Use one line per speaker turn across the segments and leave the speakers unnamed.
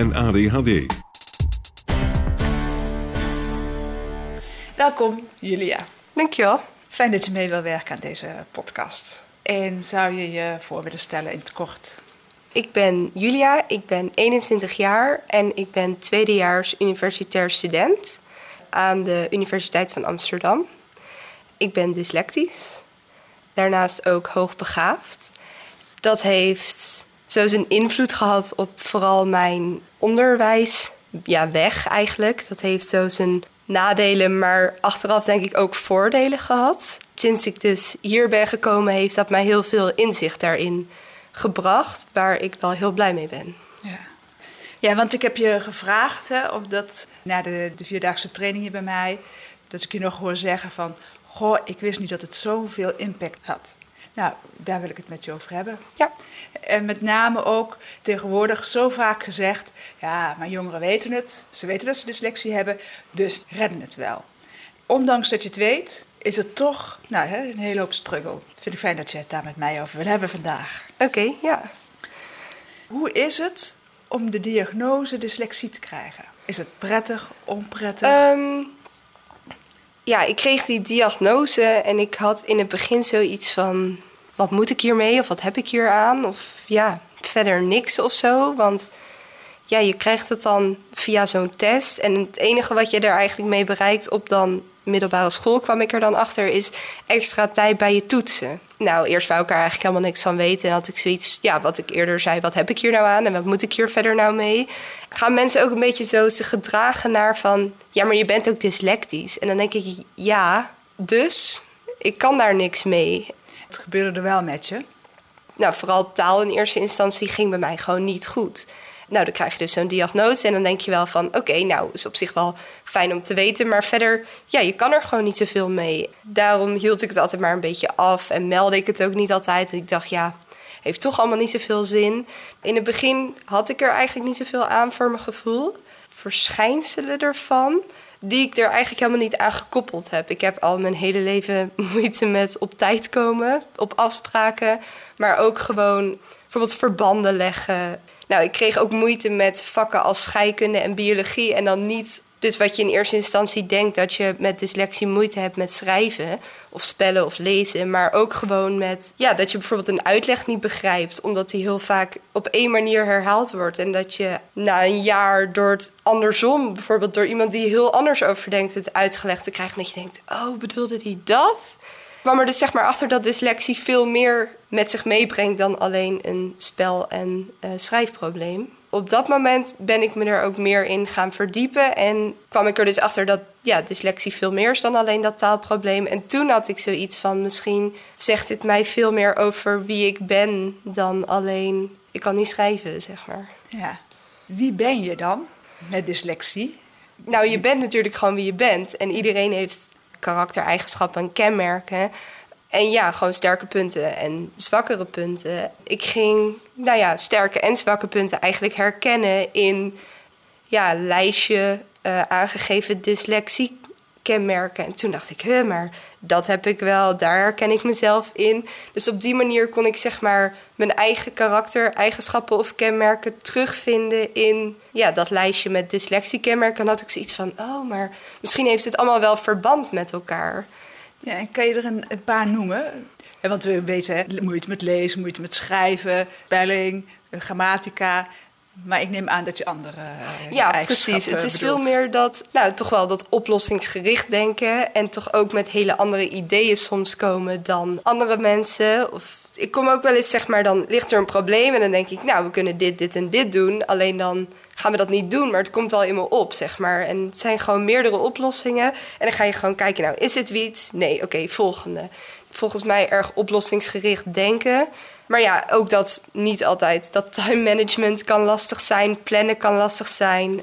en ADHD.
Welkom, Julia.
Dankjewel.
Fijn dat je mee wil werken aan deze podcast. En zou je je voor willen stellen in het kort?
Ik ben Julia, ik ben 21 jaar en ik ben tweedejaars universitair student aan de Universiteit van Amsterdam. Ik ben dyslectisch, daarnaast ook hoogbegaafd. Dat heeft zo zijn invloed gehad op vooral mijn onderwijs. Ja, weg eigenlijk. Dat heeft zo zijn nadelen, maar achteraf denk ik ook voordelen gehad. Sinds ik dus hier ben gekomen, heeft dat mij heel veel inzicht daarin gebracht, waar ik wel heel blij mee ben.
Ja, ja want ik heb je gevraagd, hè, omdat na de, de vierdaagse training hier bij mij, dat ik je nog hoor zeggen van, goh, ik wist niet dat het zoveel impact had. Nou, daar wil ik het met je over hebben.
Ja.
En met name ook tegenwoordig zo vaak gezegd: ja, maar jongeren weten het. Ze weten dat ze dyslexie hebben, dus redden het wel. Ondanks dat je het weet, is het toch nou, hè, een hele hoop struggle. Vind ik fijn dat je het daar met mij over wil hebben vandaag.
Oké, ja.
Hoe is het om de diagnose dyslexie te krijgen? Is het prettig, onprettig?
Ehm, ja, ik kreeg die diagnose en ik had in het begin zoiets van: wat moet ik hiermee of wat heb ik hier aan? Of ja, verder niks of zo. Want ja, je krijgt het dan via zo'n test. En het enige wat je er eigenlijk mee bereikt op dan middelbare school, kwam ik er dan achter, is extra tijd bij je toetsen. Nou, eerst wou ik er eigenlijk helemaal niks van weten. En had ik zoiets, ja, wat ik eerder zei, wat heb ik hier nou aan en wat moet ik hier verder nou mee? Gaan mensen ook een beetje zo zich gedragen naar van, ja, maar je bent ook dyslectisch. En dan denk ik, ja, dus ik kan daar niks mee.
Het gebeurde er wel met je?
Nou, vooral taal in eerste instantie ging bij mij gewoon niet goed. Nou, dan krijg je dus zo'n diagnose en dan denk je wel van... oké, nou, is op zich wel fijn om te weten... maar verder, ja, je kan er gewoon niet zoveel mee. Daarom hield ik het altijd maar een beetje af en meldde ik het ook niet altijd. Ik dacht, ja, heeft toch allemaal niet zoveel zin. In het begin had ik er eigenlijk niet zoveel aan voor mijn gevoel. Verschijnselen ervan die ik er eigenlijk helemaal niet aan gekoppeld heb. Ik heb al mijn hele leven moeite met op tijd komen, op afspraken, maar ook gewoon bijvoorbeeld verbanden leggen. Nou, ik kreeg ook moeite met vakken als scheikunde en biologie en dan niet dus wat je in eerste instantie denkt dat je met dyslexie moeite hebt met schrijven of spellen of lezen, maar ook gewoon met ja, dat je bijvoorbeeld een uitleg niet begrijpt, omdat die heel vaak op één manier herhaald wordt. En dat je na een jaar door het andersom, bijvoorbeeld door iemand die heel anders over denkt, het uitgelegd te krijgen. Dat je denkt, oh, bedoelde die dat? Kwam er dus zeg maar achter dat dyslexie veel meer met zich meebrengt dan alleen een spel- en uh, schrijfprobleem op dat moment ben ik me er ook meer in gaan verdiepen. En kwam ik er dus achter dat ja, dyslexie veel meer is dan alleen dat taalprobleem. En toen had ik zoiets van: misschien zegt dit mij veel meer over wie ik ben dan alleen ik kan niet schrijven, zeg maar.
Ja. Wie ben je dan met dyslexie?
Nou, je bent natuurlijk gewoon wie je bent. En iedereen heeft karaktereigenschappen en kenmerken. En ja, gewoon sterke punten en zwakkere punten. Ik ging, nou ja, sterke en zwakke punten eigenlijk herkennen in ja, lijstje uh, aangegeven dyslexie kenmerken. En toen dacht ik, hè, maar dat heb ik wel, daar herken ik mezelf in. Dus op die manier kon ik zeg maar mijn eigen karakter, eigenschappen of kenmerken terugvinden in ja, dat lijstje met dyslexie kenmerken. En had ik zoiets van, oh, maar misschien heeft het allemaal wel verband met elkaar.
Ja, en kan je er een, een paar noemen? Ja, want we weten, hè, moeite met lezen, moeite met schrijven, spelling, grammatica. Maar ik neem aan dat je andere uh,
Ja, precies. Het is veel meer dat, nou, toch wel dat oplossingsgericht denken. En toch ook met hele andere ideeën soms komen dan andere mensen. Of ik kom ook wel eens, zeg maar, dan ligt er een probleem. En dan denk ik, nou, we kunnen dit, dit en dit doen. Alleen dan gaan we dat niet doen, maar het komt al in me op, zeg maar. En het zijn gewoon meerdere oplossingen. En dan ga je gewoon kijken, nou, is het iets? Nee, oké, volgende. Volgens mij erg oplossingsgericht denken. Maar ja, ook dat niet altijd. Dat time management kan lastig zijn, plannen kan lastig zijn.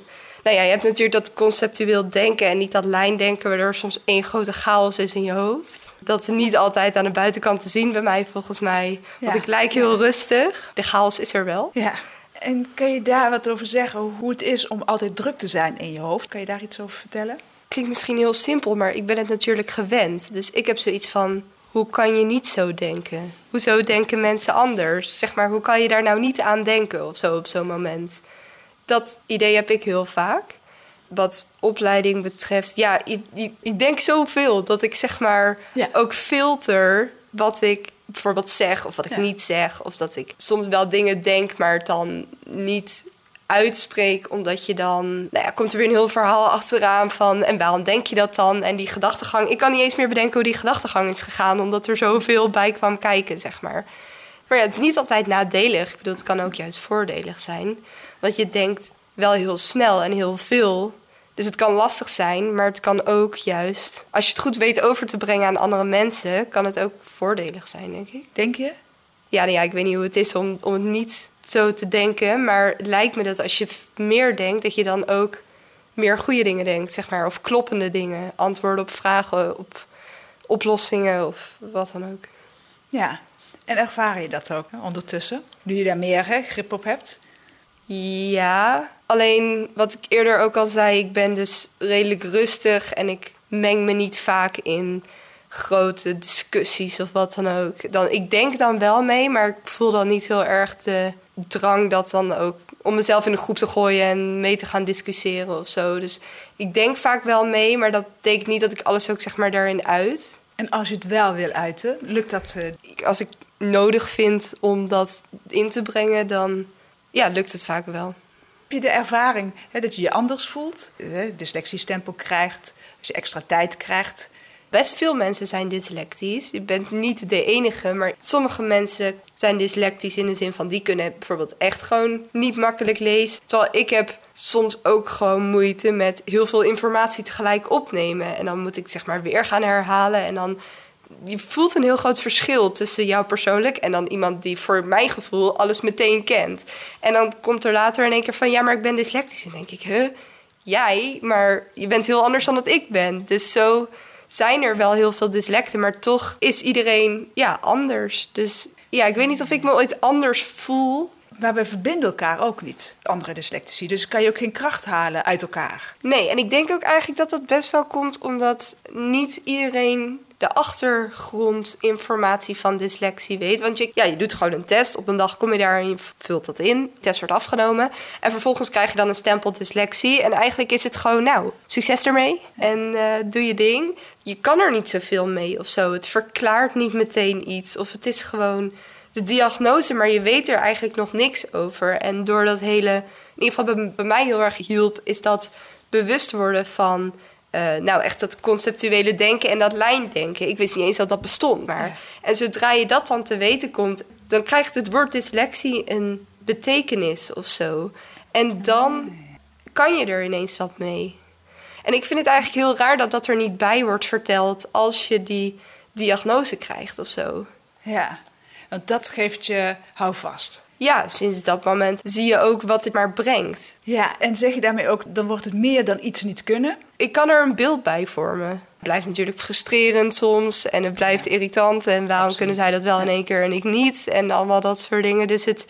Nou ja, je hebt natuurlijk dat conceptueel denken en niet dat lijndenken, waardoor er soms één grote chaos is in je hoofd. Dat is niet altijd aan de buitenkant te zien bij mij, volgens mij. Want ik lijk heel rustig. De chaos is er wel.
Ja. En kan je daar wat over zeggen, hoe het is om altijd druk te zijn in je hoofd? Kan je daar iets over vertellen?
Klinkt misschien heel simpel, maar ik ben het natuurlijk gewend. Dus ik heb zoiets van, hoe kan je niet zo denken? Hoezo denken mensen anders? Zeg maar, hoe kan je daar nou niet aan denken of zo op zo'n moment? Dat idee heb ik heel vaak. Wat opleiding betreft, ja, ik, ik, ik denk zoveel dat ik zeg maar ook filter wat ik bijvoorbeeld zeg of wat ik niet zeg. Of dat ik soms wel dingen denk, maar het dan niet uitspreek, omdat je dan, nou ja, komt er weer een heel verhaal achteraan van en waarom denk je dat dan? En die gedachtegang, ik kan niet eens meer bedenken hoe die gedachtegang is gegaan, omdat er zoveel bij kwam kijken, zeg maar. Maar ja, het is niet altijd nadelig. Ik bedoel, het kan ook juist voordelig zijn. Want je denkt wel heel snel en heel veel. Dus het kan lastig zijn, maar het kan ook juist, als je het goed weet over te brengen aan andere mensen, kan het ook voordelig zijn, denk ik.
Denk je?
Ja, nou ja ik weet niet hoe het is om, om het niet zo te denken, maar het lijkt me dat als je meer denkt, dat je dan ook meer goede dingen denkt, zeg maar, of kloppende dingen, antwoorden op vragen, op oplossingen of wat dan ook.
Ja, en ervaar je dat ook ondertussen? Nu je daar meer hè, grip op hebt?
Ja, alleen wat ik eerder ook al zei, ik ben dus redelijk rustig en ik meng me niet vaak in grote discussies of wat dan ook. Dan, ik denk dan wel mee, maar ik voel dan niet heel erg de drang dat dan ook om mezelf in de groep te gooien en mee te gaan discussiëren of zo. Dus ik denk vaak wel mee, maar dat betekent niet dat ik alles ook zeg maar daarin uit.
En als je het wel wil uiten, lukt dat? Uh...
Als ik nodig vind om dat in te brengen, dan ja, lukt het vaak wel.
Heb je de ervaring hè, dat je je anders voelt, hè, dyslexiestempel krijgt, als je extra tijd krijgt?
Best veel mensen zijn dyslectisch. Je bent niet de enige, maar sommige mensen zijn dyslectisch in de zin van die kunnen bijvoorbeeld echt gewoon niet makkelijk lezen. Terwijl ik heb soms ook gewoon moeite met heel veel informatie tegelijk opnemen. En dan moet ik zeg maar weer gaan herhalen en dan je voelt een heel groot verschil tussen jou persoonlijk en dan iemand die voor mijn gevoel alles meteen kent. En dan komt er later in één keer van ja, maar ik ben dyslectisch. En denk ik, huh? Jij, maar je bent heel anders dan dat ik ben. Dus zo zijn er wel heel veel dyslecten, maar toch is iedereen ja, anders. Dus ja, ik weet niet of ik me ooit anders voel.
Maar we verbinden elkaar ook niet, andere dyslectici. Dus kan je ook geen kracht halen uit elkaar.
Nee, en ik denk ook eigenlijk dat dat best wel komt omdat niet iedereen de achtergrondinformatie van dyslexie weet. Want je, ja, je doet gewoon een test. Op een dag kom je daar en je vult dat in. De test wordt afgenomen. En vervolgens krijg je dan een stempel dyslexie. En eigenlijk is het gewoon, nou, succes ermee. En uh, doe je ding. Je kan er niet zoveel mee of zo. Het verklaart niet meteen iets. Of het is gewoon de diagnose, maar je weet er eigenlijk nog niks over. En door dat hele, in ieder geval bij, bij mij heel erg hielp, is dat bewust worden van uh, nou, echt dat conceptuele denken en dat lijndenken. Ik wist niet eens dat dat bestond. Maar. En zodra je dat dan te weten komt, dan krijgt het woord dyslexie een betekenis of zo. En dan kan je er ineens wat mee. En ik vind het eigenlijk heel raar dat dat er niet bij wordt verteld als je die diagnose krijgt of zo.
Ja, want dat geeft je houvast
ja, sinds dat moment zie je ook wat het maar brengt.
Ja, en zeg je daarmee ook, dan wordt het meer dan iets niet kunnen?
Ik kan er een beeld bij vormen. Het blijft natuurlijk frustrerend soms en het blijft irritant. En waarom kunnen zij dat wel in één keer en ik niet? En allemaal dat soort dingen. Dus het,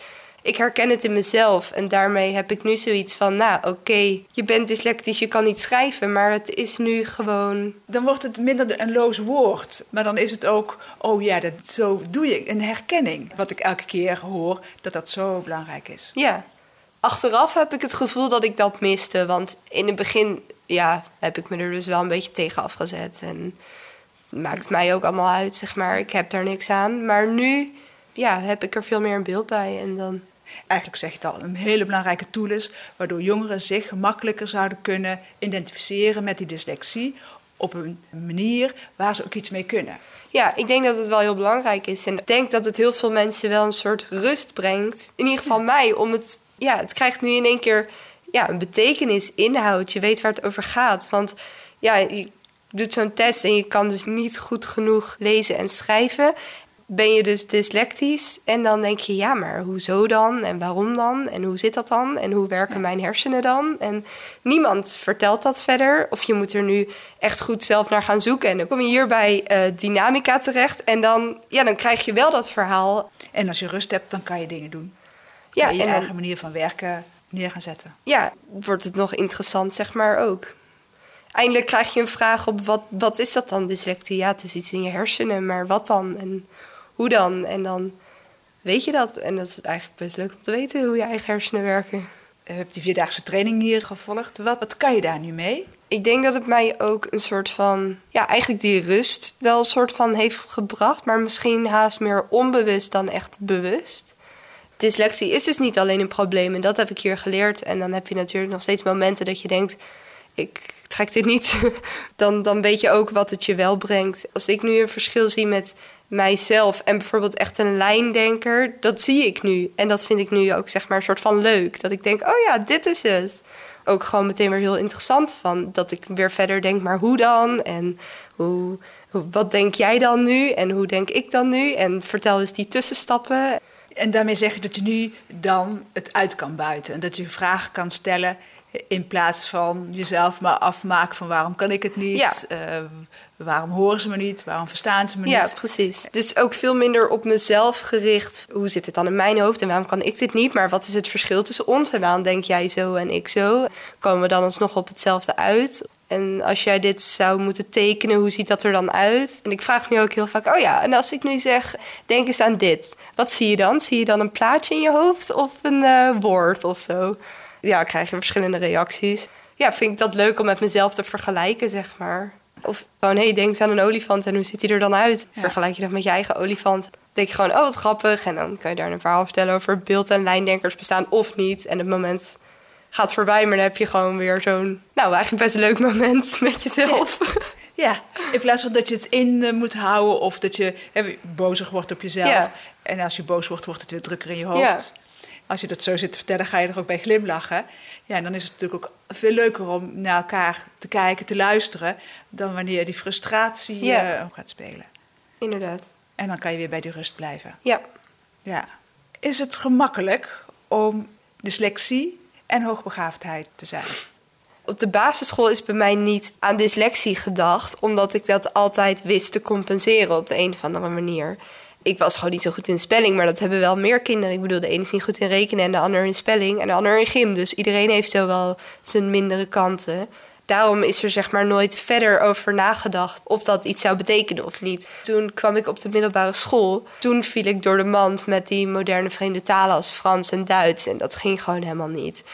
ik herken het in mezelf. En daarmee heb ik nu zoiets van, nou oké, je bent dyslectisch, je kan niet schrijven, maar het is nu gewoon...
Dan wordt het minder een loos woord. Maar dan is het ook, oh ja, dat, zo doe je. Een herkenning. Wat ik elke keer hoor, dat dat zo belangrijk is.
Ja. Achteraf heb ik het gevoel dat ik dat miste. Want in het begin, ja, heb ik me er dus wel een beetje tegen afgezet. En maakt mij ook allemaal uit, zeg maar. Ik heb daar niks aan. Maar nu ja, heb ik er veel meer een beeld bij. En dan
Eigenlijk zeg je het al, een hele belangrijke tool is, waardoor jongeren zich gemakkelijker zouden kunnen identificeren met die dyslexie op een manier waar ze ook iets mee kunnen.
Ja, ik denk dat het wel heel belangrijk is. En ik denk dat het heel veel mensen wel een soort rust brengt. In ieder geval mij, om het... Ja, het krijgt nu in één keer ja, een betekenis, inhoud. Je weet waar het over gaat. Want ja, je doet zo'n test en je kan dus niet goed genoeg lezen en schrijven ben je dus dyslectisch. En dan denk je, ja, maar hoezo dan? En waarom dan? En hoe zit dat dan? En hoe werken mijn hersenen dan? En niemand vertelt dat verder. Of je moet er nu echt goed zelf naar gaan zoeken. En dan kom je hier bij uh, dynamica terecht. En dan, ja, dan krijg je wel dat verhaal.
En als je rust hebt, dan kan je dingen doen. Ja, je eigen manier van werken neer gaan zetten.
Ja, wordt het nog interessant, zeg maar ook. Eindelijk krijg je een vraag op wat, wat is dat dan, dyslexie? Ja, het is iets in je hersenen, maar wat dan? En hoe dan? En dan weet je dat. En dat is eigenlijk best leuk om te weten hoe je eigen hersenen werken.
Je hebt die vierdaagse training hier gevolgd. Wat, wat kan je daar nu mee?
Ik denk dat het mij ook een soort van, ja, eigenlijk die rust wel een soort van heeft gebracht, maar misschien haast meer onbewust dan echt bewust. Dyslexie is dus niet alleen een probleem en dat heb ik hier geleerd. En dan heb je natuurlijk nog steeds momenten dat je denkt, ik trek dit niet. dan, dan weet je ook wat het je wel brengt. Als ik nu een verschil zie met mijzelf en bijvoorbeeld echt een lijndenker, dat zie ik nu. En dat vind ik nu ook zeg maar een soort van leuk. Dat ik denk, oh ja, dit is het. Ook gewoon meteen weer heel interessant van dat ik weer verder denk, maar hoe dan? En hoe, wat denk jij dan nu? En hoe denk ik dan nu? En vertel eens die tussenstappen.
En daarmee zeg je dat je nu dan het uit kan buiten. En dat je vragen kan stellen in plaats van jezelf maar afmaken van waarom kan ik het niet? Ja. Uh, waarom horen ze me niet? Waarom verstaan ze me niet?
Ja, precies. Dus ook veel minder op mezelf gericht. Hoe zit het dan in mijn hoofd en waarom kan ik dit niet? Maar wat is het verschil tussen ons en waarom denk jij zo en ik zo? Komen we dan alsnog op hetzelfde uit? En als jij dit zou moeten tekenen, hoe ziet dat er dan uit? En ik vraag nu ook heel vaak: oh ja, en als ik nu zeg, denk eens aan dit. Wat zie je dan? Zie je dan een plaatje in je hoofd of een uh, woord of zo? Ja, krijg je verschillende reacties. Ja, vind ik dat leuk om met mezelf te vergelijken, zeg maar. Of gewoon, hé, hey, denk eens aan een olifant en hoe ziet hij er dan uit? Vergelijk je dat met je eigen olifant. Denk je gewoon, oh, wat grappig. En dan kan je daar een verhaal vertellen over beeld- en lijndenkers bestaan of niet. En het moment gaat voorbij, maar dan heb je gewoon weer zo'n, nou, eigenlijk best een leuk moment met jezelf.
Ja, in plaats van dat je het in uh, moet houden of dat je hè, bozig wordt op jezelf. Ja. En als je boos wordt, wordt het weer drukker in je hoofd. Ja. Als je dat zo zit te vertellen, ga je er ook bij glimlachen. Ja, en dan is het natuurlijk ook veel leuker om naar elkaar te kijken, te luisteren, dan wanneer die frustratie ja. uh, gaat spelen.
Inderdaad.
En dan kan je weer bij die rust blijven.
Ja.
Ja. Is het gemakkelijk om dyslexie en hoogbegaafdheid te zijn?
Op de basisschool is bij mij niet aan dyslexie gedacht, omdat ik dat altijd wist te compenseren op de een of andere manier ik was gewoon niet zo goed in spelling, maar dat hebben wel meer kinderen. Ik bedoel, de ene is niet goed in rekenen en de ander in spelling en de ander in gym. Dus iedereen heeft zo wel zijn mindere kanten. Daarom is er zeg maar nooit verder over nagedacht of dat iets zou betekenen of niet. Toen kwam ik op de middelbare school. Toen viel ik door de mand met die moderne vreemde talen als Frans en Duits. En dat ging gewoon helemaal niet.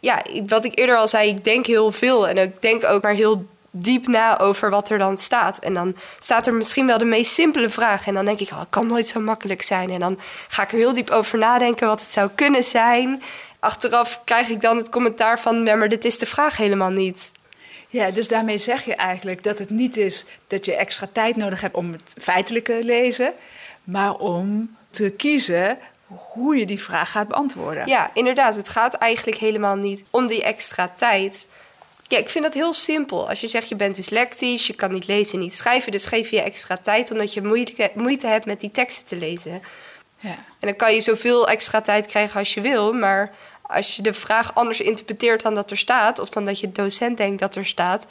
Ja, wat ik eerder al zei, ik denk heel veel. En ik denk ook maar heel diep na over wat er dan staat. En dan staat er misschien wel de meest simpele vraag. En dan denk ik, oh, het kan nooit zo makkelijk zijn. En dan ga ik er heel diep over nadenken wat het zou kunnen zijn. Achteraf krijg ik dan het commentaar van, maar dit is de vraag helemaal niet.
Ja, dus daarmee zeg je eigenlijk dat het niet is dat je extra tijd nodig hebt om het feitelijke lezen, maar om te kiezen hoe je die vraag gaat beantwoorden.
Ja, inderdaad. Het gaat eigenlijk helemaal niet om die extra tijd. Ja, ik vind dat heel simpel. Als je zegt je bent dyslectisch, je kan niet lezen en niet schrijven, dus geef je extra tijd omdat je moeite, moeite hebt met die teksten te lezen. Ja. En dan kan je zoveel extra tijd krijgen als je wil, maar als je de vraag anders interpreteert dan dat er staat, of dan dat je docent denkt dat er staat,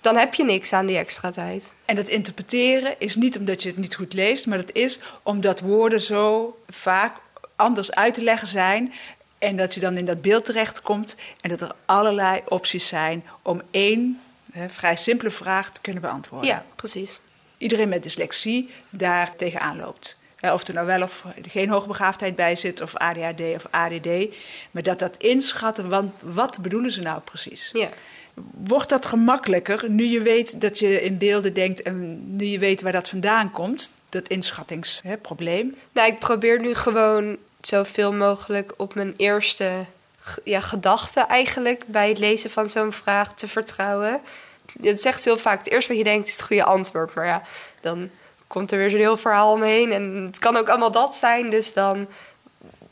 dan heb je niks aan die extra tijd.
En dat interpreteren is niet omdat je het niet goed leest, maar dat is omdat woorden zo vaak anders uit te leggen zijn en dat je dan in dat beeld terechtkomt en dat er allerlei opties zijn om één hè, vrij simpele vraag te kunnen beantwoorden.
Ja, precies.
Iedereen met dyslexie daar tegenaan loopt. Of er nou wel of geen hoogbegaafdheid bij zit, of ADHD of ADD. Maar dat dat inschatten, want wat bedoelen ze nou precies?
Ja.
Wordt dat gemakkelijker nu je weet dat je in beelden denkt en nu je weet waar dat vandaan komt, dat inschattingsprobleem?
Nou, ik probeer nu gewoon zoveel mogelijk op mijn eerste ja, gedachte eigenlijk bij het lezen van zo'n vraag te vertrouwen. Het zegt heel vaak, het eerste wat je denkt is het goede antwoord. Maar ja, dan komt er weer zo'n heel verhaal omheen. En het kan ook allemaal dat zijn. Dus dan,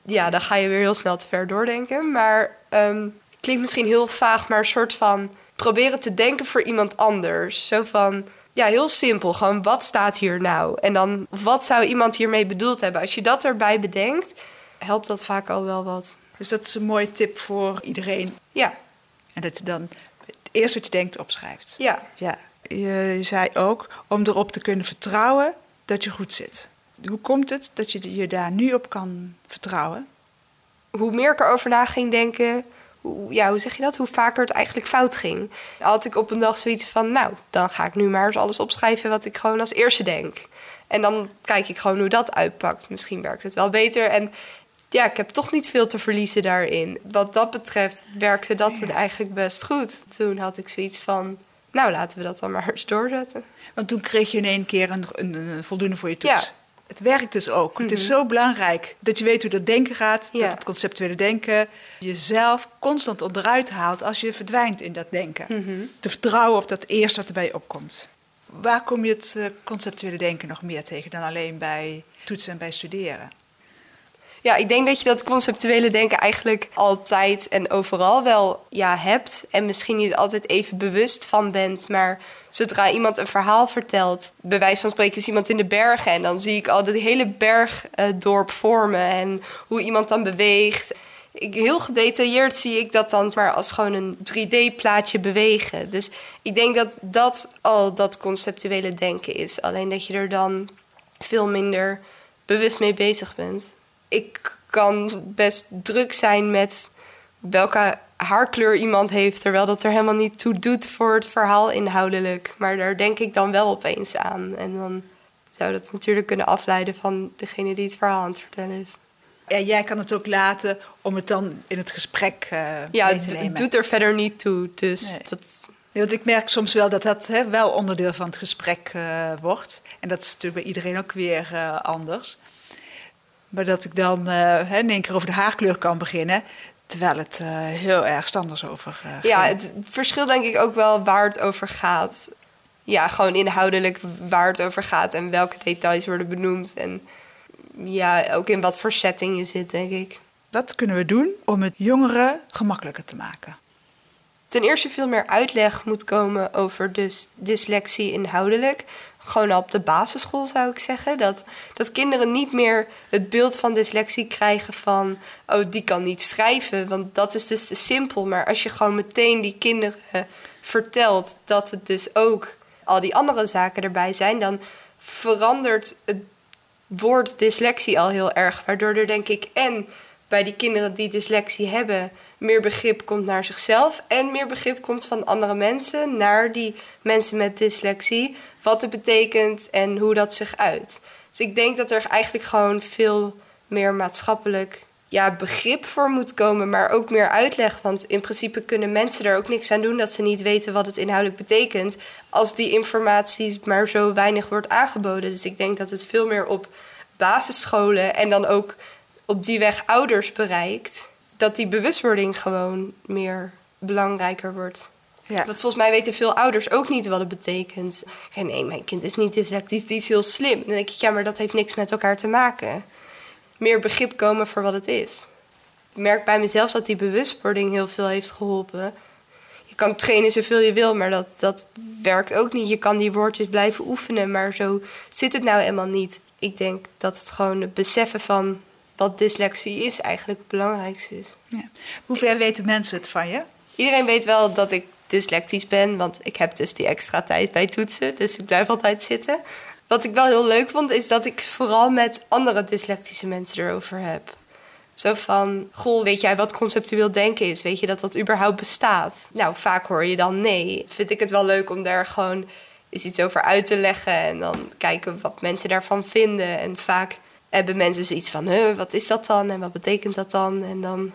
ja, dan ga je weer heel snel te ver doordenken. Maar um, klinkt misschien heel vaag, maar een soort van proberen te denken voor iemand anders. Zo van, ja, heel simpel. Gewoon, wat staat hier nou? En dan, wat zou iemand hiermee bedoeld hebben? Als je dat erbij bedenkt, helpt dat vaak al wel wat.
Dus dat is een mooie tip voor iedereen.
Ja.
En dat je dan het eerste wat je denkt opschrijft.
Ja.
ja. Je, zei ook om erop te kunnen vertrouwen dat je goed zit. Hoe komt het dat je je daar nu op kan vertrouwen?
Hoe meer ik erover na ging denken, hoe, ja, hoe zeg je dat? Hoe vaker het eigenlijk fout ging. Had ik op een dag zoiets van, nou, dan ga ik nu maar eens alles opschrijven wat ik gewoon als eerste denk. En dan kijk ik gewoon hoe dat uitpakt. Misschien werkt het wel beter. En ja, ik heb toch niet veel te verliezen daarin. Wat dat betreft werkte dat toen eigenlijk best goed. Toen had ik zoiets van, nou laten we dat dan maar eens doorzetten.
Want toen kreeg je in één keer een, een, voldoende voor je toets.
Ja.
Het werkt dus ook. Het is zo belangrijk dat je weet hoe dat denken gaat,
Ja.
dat het conceptuele denken jezelf constant onderuit haalt als je verdwijnt in dat denken. Te vertrouwen op dat eerste wat er bij je opkomt. Waar kom je het eh, conceptuele denken nog meer tegen dan alleen bij toetsen en bij studeren?
Ja, ik denk dat je dat conceptuele denken eigenlijk altijd en overal wel ja, hebt. En misschien niet altijd even bewust van bent. Maar zodra iemand een verhaal vertelt, bij wijze van spreken is iemand in de bergen. En dan zie ik al dat hele bergdorp vormen en hoe iemand dan beweegt. Ik, heel gedetailleerd zie ik dat dan maar als gewoon een 3D-plaatje bewegen. Dus ik denk dat dat al dat conceptuele denken is. Alleen dat je er dan veel minder bewust mee bezig bent. Ik kan best druk zijn met welke haarkleur iemand heeft, terwijl dat er helemaal niet toe doet voor het verhaal inhoudelijk. Maar daar denk ik dan wel opeens aan. En dan zou dat natuurlijk kunnen afleiden van degene die het verhaal aan het vertellen is.
Ja, jij kan het ook laten om het dan in het gesprek eh
Ja,
mee
het
te nemen.
doet er verder niet toe. Dus
Nee.
dat,
Want ik merk soms wel dat dat hè, wel onderdeel van het gesprek eh, wordt. En dat is natuurlijk bij iedereen ook weer eh, anders. Maar dat ik dan hè, in één keer over de haarkleur kan beginnen... terwijl het eh, heel erg anders over eh,
Ja, het verschil denk ik ook wel waar het over gaat. Ja, gewoon inhoudelijk waar het over gaat en welke details worden benoemd. En ja, ook in wat voor setting je zit, denk ik.
Wat kunnen we doen om het jongeren gemakkelijker te maken?
Ten eerste veel meer uitleg moet komen over dus dyslexie inhoudelijk. Gewoon al op de basisschool zou ik zeggen. Dat, dat kinderen niet meer het beeld van dyslexie krijgen van... oh, die kan niet schrijven, want dat is dus te simpel. Maar als je gewoon meteen die kinderen vertelt dat het dus ook al die andere zaken erbij zijn... dan verandert het woord dyslexie al heel erg. Waardoor er denk ik en bij die kinderen die dyslexie hebben... meer begrip komt naar zichzelf... en meer begrip komt van andere mensen naar die mensen met dyslexie... wat het betekent en hoe dat zich uit. Dus ik denk dat er eigenlijk gewoon veel meer maatschappelijk ja, begrip voor moet komen... maar ook meer uitleg. Want in principe kunnen mensen er ook niks aan doen... dat ze niet weten wat het inhoudelijk betekent... als die informatie maar zo weinig wordt aangeboden. Dus ik denk dat het veel meer op basisscholen en dan ook op die weg ouders bereikt, dat die bewustwording gewoon meer belangrijker wordt.
Ja.
Want volgens mij weten veel ouders ook niet wat het betekent. Ja, nee, mijn kind is niet dyslectisch, die is heel slim. Dan denk ik, ja, maar dat heeft niks met elkaar te maken. Meer begrip komen voor wat het is. Ik merk bij mezelf dat die bewustwording heel veel heeft geholpen. Je kan trainen zoveel je wil, maar dat, dat werkt ook niet. Je kan die woordjes blijven oefenen, maar zo zit het nou helemaal niet. Ik denk dat het gewoon het beseffen van wat dyslexie is eigenlijk het belangrijkste is.
Ja. Hoe ver weten mensen het van je?
Iedereen weet wel dat ik dyslectisch ben, want ik heb dus die extra tijd bij toetsen, dus ik blijf altijd zitten. Wat ik wel heel leuk vond, is dat ik vooral met andere dyslectische mensen erover heb. Zo van, goh, weet jij wat conceptueel denken is? Weet je dat dat überhaupt bestaat? Nou, vaak hoor je dan nee. Vind ik het wel leuk om daar gewoon eens iets over uit te leggen en dan kijken wat mensen daarvan vinden. En vaak hebben mensen zoiets van, huh, wat is dat dan en wat betekent dat dan? En dan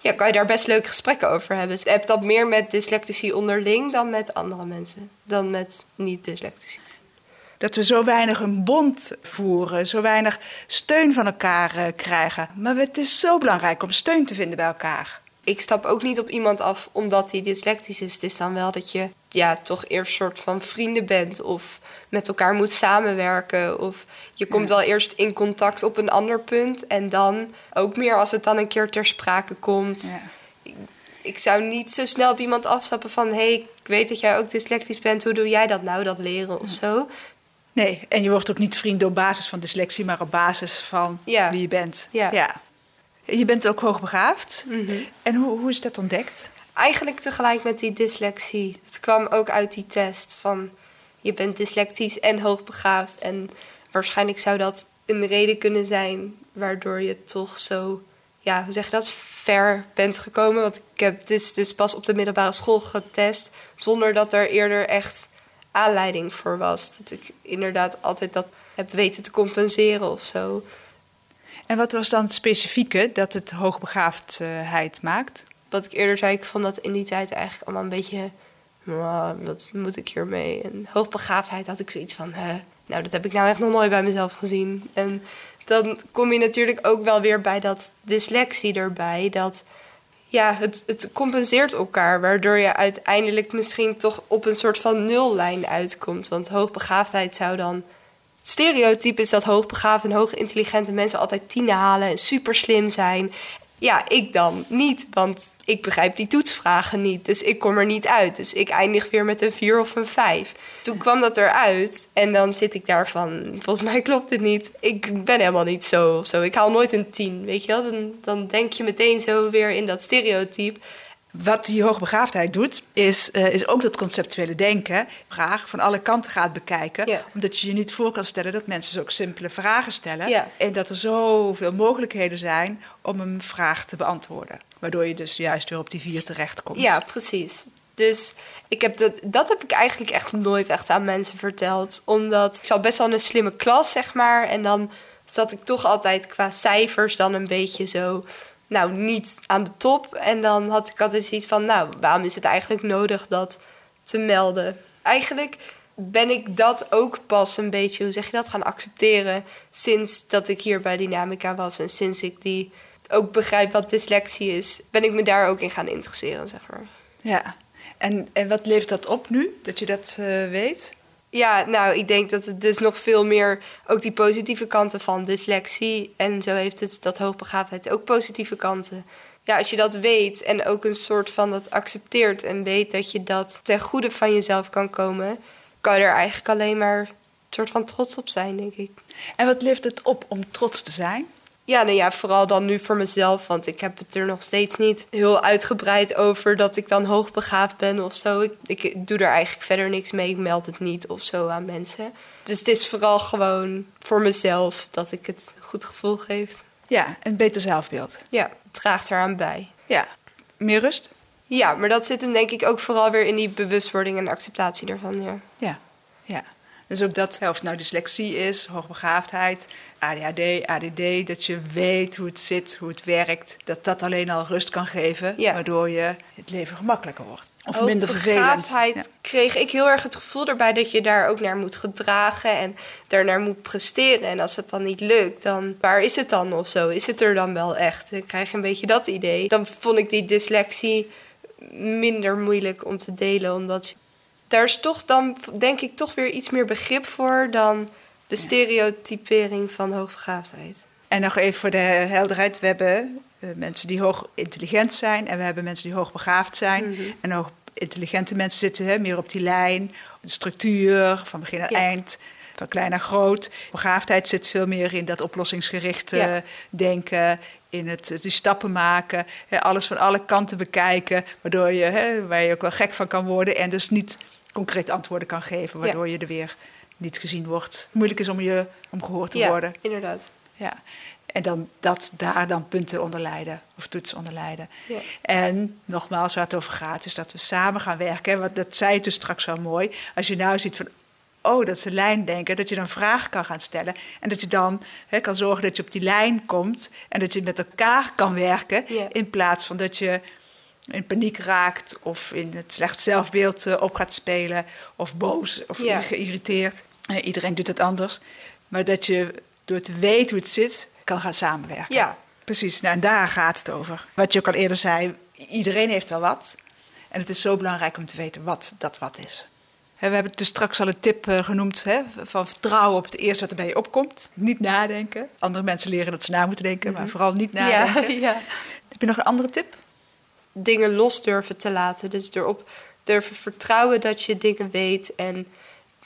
ja, kan je daar best leuk gesprekken over hebben. Dus ik heb dat meer met dyslectici onderling dan met andere mensen. Dan met niet-dyslectici.
Dat we zo weinig een bond voeren, zo weinig steun van elkaar eh, krijgen. Maar het is zo belangrijk om steun te vinden bij elkaar.
Ik stap ook niet op iemand af omdat hij dyslectisch is. Het is dan wel dat je ja, toch eerst soort van vrienden bent of met elkaar moet samenwerken. Of je komt wel eerst in contact op een ander punt en dan ook meer als het dan een keer ter sprake komt.
Ja.
Ik, ik zou niet zo snel op iemand afstappen van hé, hey, ik weet dat jij ook dyslectisch bent, hoe doe jij dat nou, dat leren of zo.
Nee, en je wordt ook niet vriend op basis van dyslexie, maar op basis van
Ja.
wie je bent.
Ja.
Je bent ook hoogbegaafd.
Mhm.
En hoe, hoe is dat ontdekt?
Eigenlijk tegelijk met die dyslexie. Het kwam ook uit die test van je bent dyslectisch en hoogbegaafd. En waarschijnlijk zou dat een reden kunnen zijn waardoor je toch zo, ja, hoe zeg je dat, ver bent gekomen. Want ik heb dit dus pas op de middelbare school getest zonder dat er eerder echt aanleiding voor was. Dat ik inderdaad altijd dat heb weten te compenseren of zo.
En wat was dan het specifieke dat het hoogbegaafdheid maakt?
Wat ik eerder zei, ik vond dat in die tijd eigenlijk allemaal een beetje... "Nou, wat moet ik hiermee? En hoogbegaafdheid had ik zoiets van... "Hè, nou, dat heb ik nou echt nog nooit bij mezelf gezien. En dan kom je natuurlijk ook wel weer bij dat dyslexie erbij. Dat ja, het, het compenseert elkaar, waardoor je uiteindelijk misschien toch op een soort van nullijn uitkomt. Want hoogbegaafdheid zou dan. Het stereotype is dat hoogbegaafde en hoogintelligente mensen altijd tienen halen en super slim zijn. Ja, ik dan niet, want ik begrijp die toetsvragen niet. Dus ik kom er niet uit. Dus ik eindig weer met een 4 of een 5. Toen kwam dat eruit en dan zit ik daar van... volgens mij klopt het niet. Ik ben helemaal niet zo of zo. Ik haal nooit een 10, weet je wel? Dan, dan denk je meteen zo weer in dat stereotype.
Wat die hoogbegaafdheid doet, is, eh, is ook dat conceptuele denken. Vraag van alle kanten gaat bekijken.
Ja.
Omdat je je niet voor kan stellen dat mensen zulke simpele vragen stellen.
Ja.
En dat er zoveel mogelijkheden zijn om een vraag te beantwoorden. Waardoor je dus juist weer op die vier terechtkomt.
Ja, precies. Dus ik heb dat, dat heb ik eigenlijk echt nooit echt aan mensen verteld. Omdat ik zat best wel in een slimme klas, zeg maar. En dan zat ik toch altijd qua cijfers dan een beetje zo... Nou, niet aan de top. En dan had ik altijd zoiets van... Nou, waarom is het eigenlijk nodig dat te melden? Eigenlijk ben ik dat ook pas een beetje, hoe zeg je dat, gaan accepteren... sinds dat ik hier bij Dynamica was. En sinds ik die ook begrijp wat dyslexie is... ben ik me daar ook in gaan interesseren, zeg maar.
Ja. En, en wat levert dat op nu, dat je dat eh, weet?
Ja, nou, ik denk dat het dus nog veel meer ook die positieve kanten van dyslexie. En zo heeft het dat hoogbegaafdheid ook positieve kanten. Ja, als je dat weet en ook een soort van dat accepteert en weet dat je dat ten goede van jezelf kan komen, kan je er eigenlijk alleen maar een soort van trots op zijn, denk ik.
En wat levert het op om trots te zijn?
Ja, nou ja, vooral dan nu voor mezelf, want ik heb het er nog steeds niet heel uitgebreid over dat ik dan hoogbegaafd ben of zo. Ik, ik doe er eigenlijk verder niks mee, ik meld het niet of zo aan mensen. Dus het is vooral gewoon voor mezelf dat ik het een goed gevoel geeft.
Ja, een beter zelfbeeld.
Ja, het draagt eraan bij.
Ja. Meer rust?
Ja, maar dat zit hem denk ik ook vooral weer in die bewustwording en acceptatie ervan, ja.
Ja. Ja. Dus ook dat, of het nou dyslexie is, hoogbegaafdheid, ADHD, ADD, dat je weet hoe het zit, hoe het werkt, dat dat alleen al rust kan geven,
Ja.
waardoor je het leven gemakkelijker wordt. Of minder vervelend.
Hoogbegaafdheid
Ja.
kreeg ik heel erg het gevoel erbij dat je daar ook naar moet gedragen en daarnaar moet presteren. En als het dan niet lukt, dan waar is het dan of zo? Is het er dan wel echt? Dan krijg je een beetje dat idee. Dan vond ik die dyslexie minder moeilijk om te delen, omdat daar is toch dan, denk ik, toch weer iets meer begrip voor dan de stereotypering van hoogbegaafdheid.
En nog even voor de helderheid, we hebben eh, mensen die hoog intelligent zijn en we hebben mensen die hoogbegaafd zijn.
Mhm.
En hoog intelligente mensen zitten hè, meer op die lijn, de structuur, van begin naar
Ja.
eind, van klein naar groot. Begaafdheid zit veel meer in dat oplossingsgerichte
Ja.
denken, in het die stappen maken, hè, alles van alle kanten bekijken, waardoor je, hè, waar je ook wel gek van kan worden en dus niet concreet antwoorden kan geven, waardoor je er weer niet gezien wordt. Moeilijk is om je om gehoord te
ja,
worden.
inderdaad.
Ja. En dan dat daar dan punten onder leiden, of toetsen onder leiden.
Ja.
En nogmaals, waar het over gaat, is dat we samen gaan werken. Want dat zei je dus straks wel mooi. Als je nou ziet van, oh, dat is een lijn denken, dat je dan vragen kan gaan stellen. En dat je dan kan zorgen dat je op die lijn komt en dat je met elkaar kan werken.
Ja.
In plaats van dat je in paniek raakt of in het slecht zelfbeeld eh, op gaat spelen of boos of
Ja.
geïrriteerd. Eh, iedereen doet het anders. Maar dat je door te weten hoe het zit, kan gaan samenwerken.
Ja.
Precies, nou, en daar gaat het over. Wat je ook al eerder zei, iedereen heeft al wat. En het is zo belangrijk om te weten wat dat wat is. We hebben dus straks al een tip eh, genoemd hè, van vertrouwen op het eerste wat er bij je opkomt. Niet nadenken. Andere mensen leren dat ze na moeten denken, maar vooral niet nadenken.
Mhm. Ja, ja.
Heb je nog een andere tip?
Dingen los durven te laten. Dus erop durven vertrouwen dat je dingen weet. En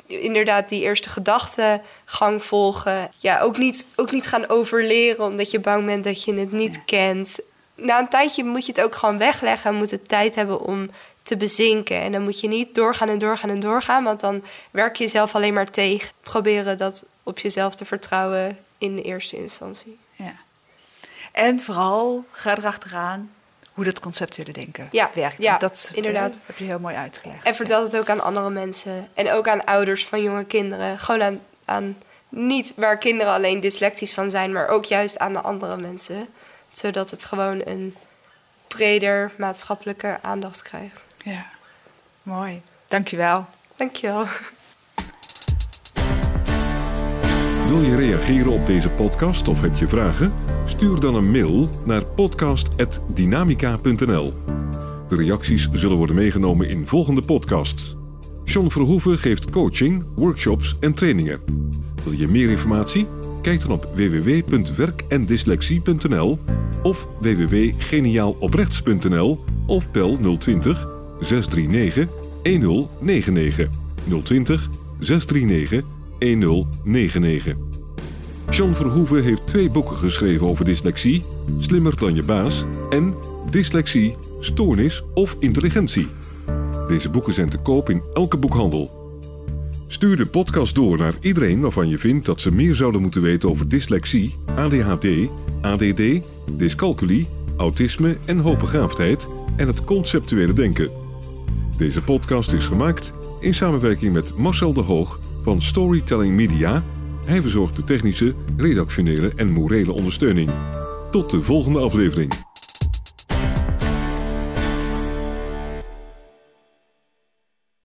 inderdaad die eerste gedachtegang volgen. Ja, ook niet, ook niet gaan overleren omdat je bang bent dat je het niet kent. Na een tijdje moet je het ook gewoon wegleggen. En moet het tijd hebben om te bezinken. En dan moet je niet doorgaan en doorgaan en doorgaan. Want dan werk je jezelf alleen maar tegen. Proberen dat op jezelf te vertrouwen in de eerste instantie.
Ja. En vooral ga erachteraan hoe dat concept willen denken
Ja,
werkt.
ja,
dat
inderdaad.
eh, heb je heel mooi uitgelegd.
En vertel het ook aan andere mensen. En ook aan ouders van jonge kinderen. Gewoon aan, aan niet waar kinderen alleen dyslectisch van zijn, maar ook juist aan de andere mensen. Zodat het gewoon een breder maatschappelijke aandacht krijgt.
Ja, mooi. Dankjewel.
Dankjewel.
Wil je reageren op deze podcast of heb je vragen? Stuur dan een mail naar podcast.dynamica.nl. De reacties zullen worden meegenomen in volgende podcasts. John Verhoeven geeft coaching, workshops en trainingen. Wil je meer informatie? Kijk dan op www.werkendyslexie.nl of www.geniaaloprechts.nl of bel 020 639 1099 020 639 1099. John Verhoeven heeft twee boeken geschreven over dyslexie: Slimmer dan je baas en Dyslexie, Stoornis of Intelligentie. Deze boeken zijn te koop in elke boekhandel. Stuur de podcast door naar iedereen waarvan je vindt dat ze meer zouden moeten weten over dyslexie, ADHD, ADD, dyscalculie, autisme en hoogbegaafdheid en het conceptuele denken. Deze podcast is gemaakt in samenwerking met Marcel de Hoog van Storytelling Media. Hij verzorgt de technische, redactionele en morele ondersteuning. Tot de volgende aflevering.